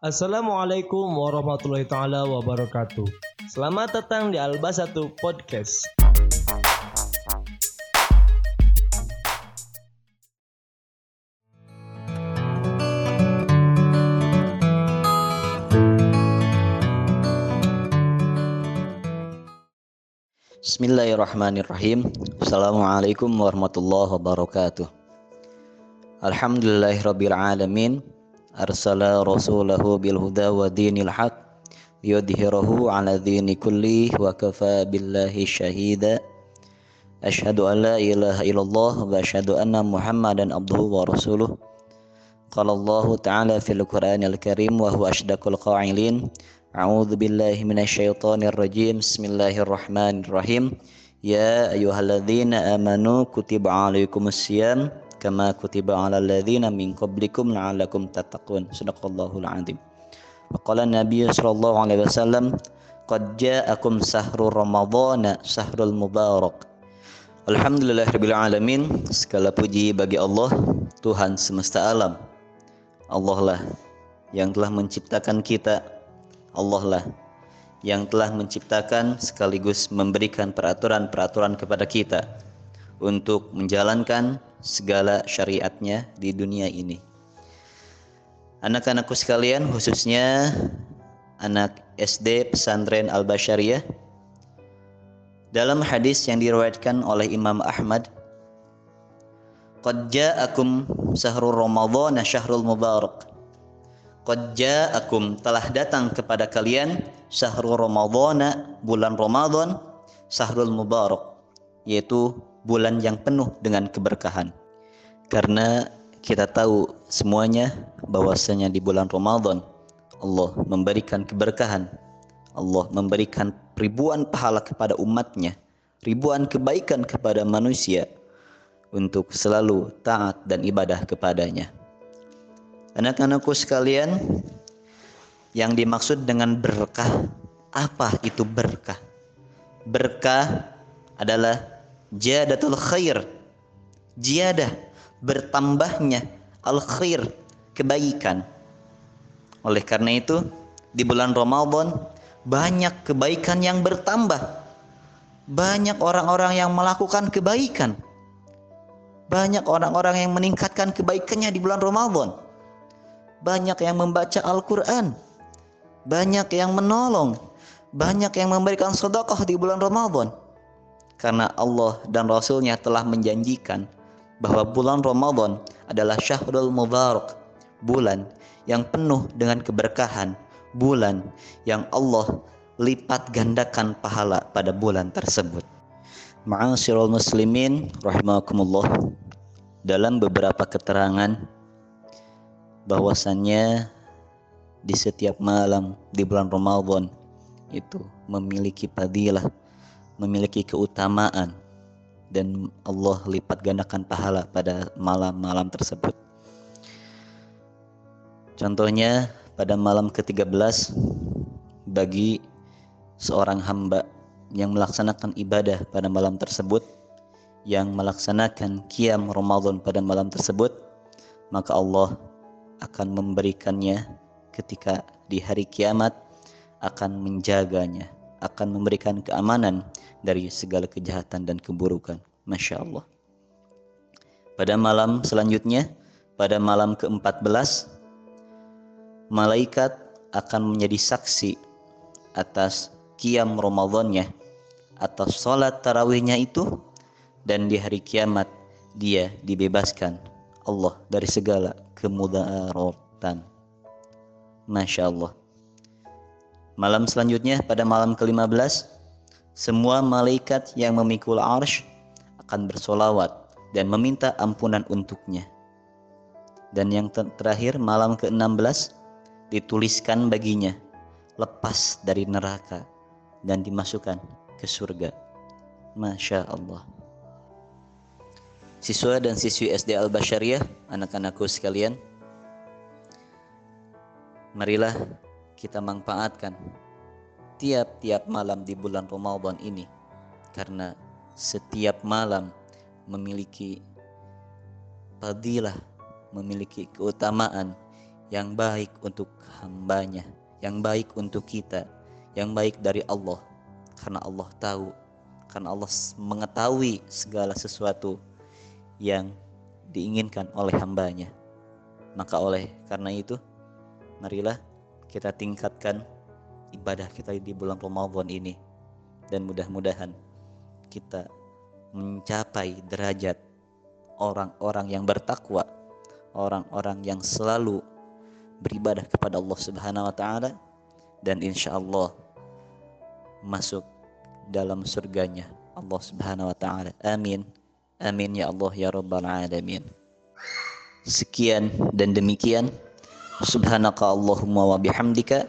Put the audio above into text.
Assalamualaikum warahmatullahi taala wabarakatuh. Selamat datang di Alba 1 Podcast. Bismillahirrahmanirrahim. Assalamualaikum warahmatullahi wabarakatuh. Alhamdulillahirabbil أرسل رسوله بالهدى ودين الحق ليظهره على دين كله وكفى بالله شهيدا. أشهد أن لا إله إلا الله وأشهد أن محمدا عبده ورسوله. قال الله تعالى في القرآن الكريم وهو أشدق القائلين أعوذ بالله من الشيطان الرجيم. بسم الله الرحمن الرحيم. يا أيها الذين آمنوا كتب عليكم الصيام kama kutiba 'alal ladzina min qablikum la'allakum tattaqun. Shadaqallahul 'azim. Wa qala Nabi sallallahu alaihi wasallam qad ja'akum sahrul ramadhana sahrul mubarak. Alhamdulillahirabbil alamin. Segala puji bagi Allah, Tuhan semesta alam. Allah lah yang telah menciptakan kita Allah lah yang telah menciptakan sekaligus memberikan peraturan-peraturan kepada kita untuk menjalankan segala syariatnya di dunia ini. Anak-anakku sekalian, khususnya anak SD Pesantren Al-Basyariah, dalam hadis yang diriwayatkan oleh Imam Ahmad, "Qad ja'akum sahrul Ramadhan syahrul mubarak." Qad ja'akum telah datang kepada kalian syahrul Ramadhana bulan Ramadan syahrul mubarak yaitu bulan yang penuh dengan keberkahan. Karena kita tahu semuanya bahwasanya di bulan Ramadan Allah memberikan keberkahan. Allah memberikan ribuan pahala kepada umatnya, ribuan kebaikan kepada manusia untuk selalu taat dan ibadah kepadanya. Anak-anakku sekalian, yang dimaksud dengan berkah, apa itu berkah? Berkah adalah jadatul khair. Jiadah, bertambahnya al khair, kebaikan. Oleh karena itu, di bulan Ramadan banyak kebaikan yang bertambah. Banyak orang-orang yang melakukan kebaikan. Banyak orang-orang yang meningkatkan kebaikannya di bulan Ramadan banyak yang membaca Al-Quran, banyak yang menolong, banyak yang memberikan sedekah di bulan Ramadan. Karena Allah dan Rasulnya telah menjanjikan bahwa bulan Ramadan adalah syahrul mubarak, bulan yang penuh dengan keberkahan, bulan yang Allah lipat gandakan pahala pada bulan tersebut. Ma'asyiral muslimin rahimakumullah. Dalam beberapa keterangan bahwasannya di setiap malam di bulan Ramadan itu memiliki padilah, memiliki keutamaan dan Allah lipat gandakan pahala pada malam-malam tersebut. Contohnya pada malam ke-13 bagi seorang hamba yang melaksanakan ibadah pada malam tersebut yang melaksanakan kiam Ramadan pada malam tersebut maka Allah akan memberikannya ketika di hari kiamat akan menjaganya, akan memberikan keamanan dari segala kejahatan dan keburukan. Masya Allah. Pada malam selanjutnya, pada malam ke-14, malaikat akan menjadi saksi atas kiam Ramadannya, atas sholat tarawihnya itu, dan di hari kiamat dia dibebaskan Allah dari segala kemudaratan. Masya Allah. Malam selanjutnya pada malam ke-15 semua malaikat yang memikul arsh akan bersolawat dan meminta ampunan untuknya. Dan yang terakhir malam ke-16 dituliskan baginya lepas dari neraka dan dimasukkan ke surga. Masya Allah. Siswa dan siswi SD Al-Basyariah, anak-anakku sekalian, marilah kita manfaatkan tiap-tiap malam di bulan Ramadan ini karena setiap malam memiliki fadilah, memiliki keutamaan yang baik untuk hambanya, yang baik untuk kita, yang baik dari Allah. Karena Allah tahu, karena Allah mengetahui segala sesuatu yang diinginkan oleh hambanya. Maka oleh karena itu, marilah kita tingkatkan ibadah kita di bulan Ramadan ini. Dan mudah-mudahan kita mencapai derajat orang-orang yang bertakwa, orang-orang yang selalu beribadah kepada Allah Subhanahu wa taala dan insya Allah masuk dalam surganya Allah Subhanahu wa taala. Amin. Amin ya Allah ya rabbal alamin. Sekian dan demikian. Subhanaka Allahumma wa bihamdika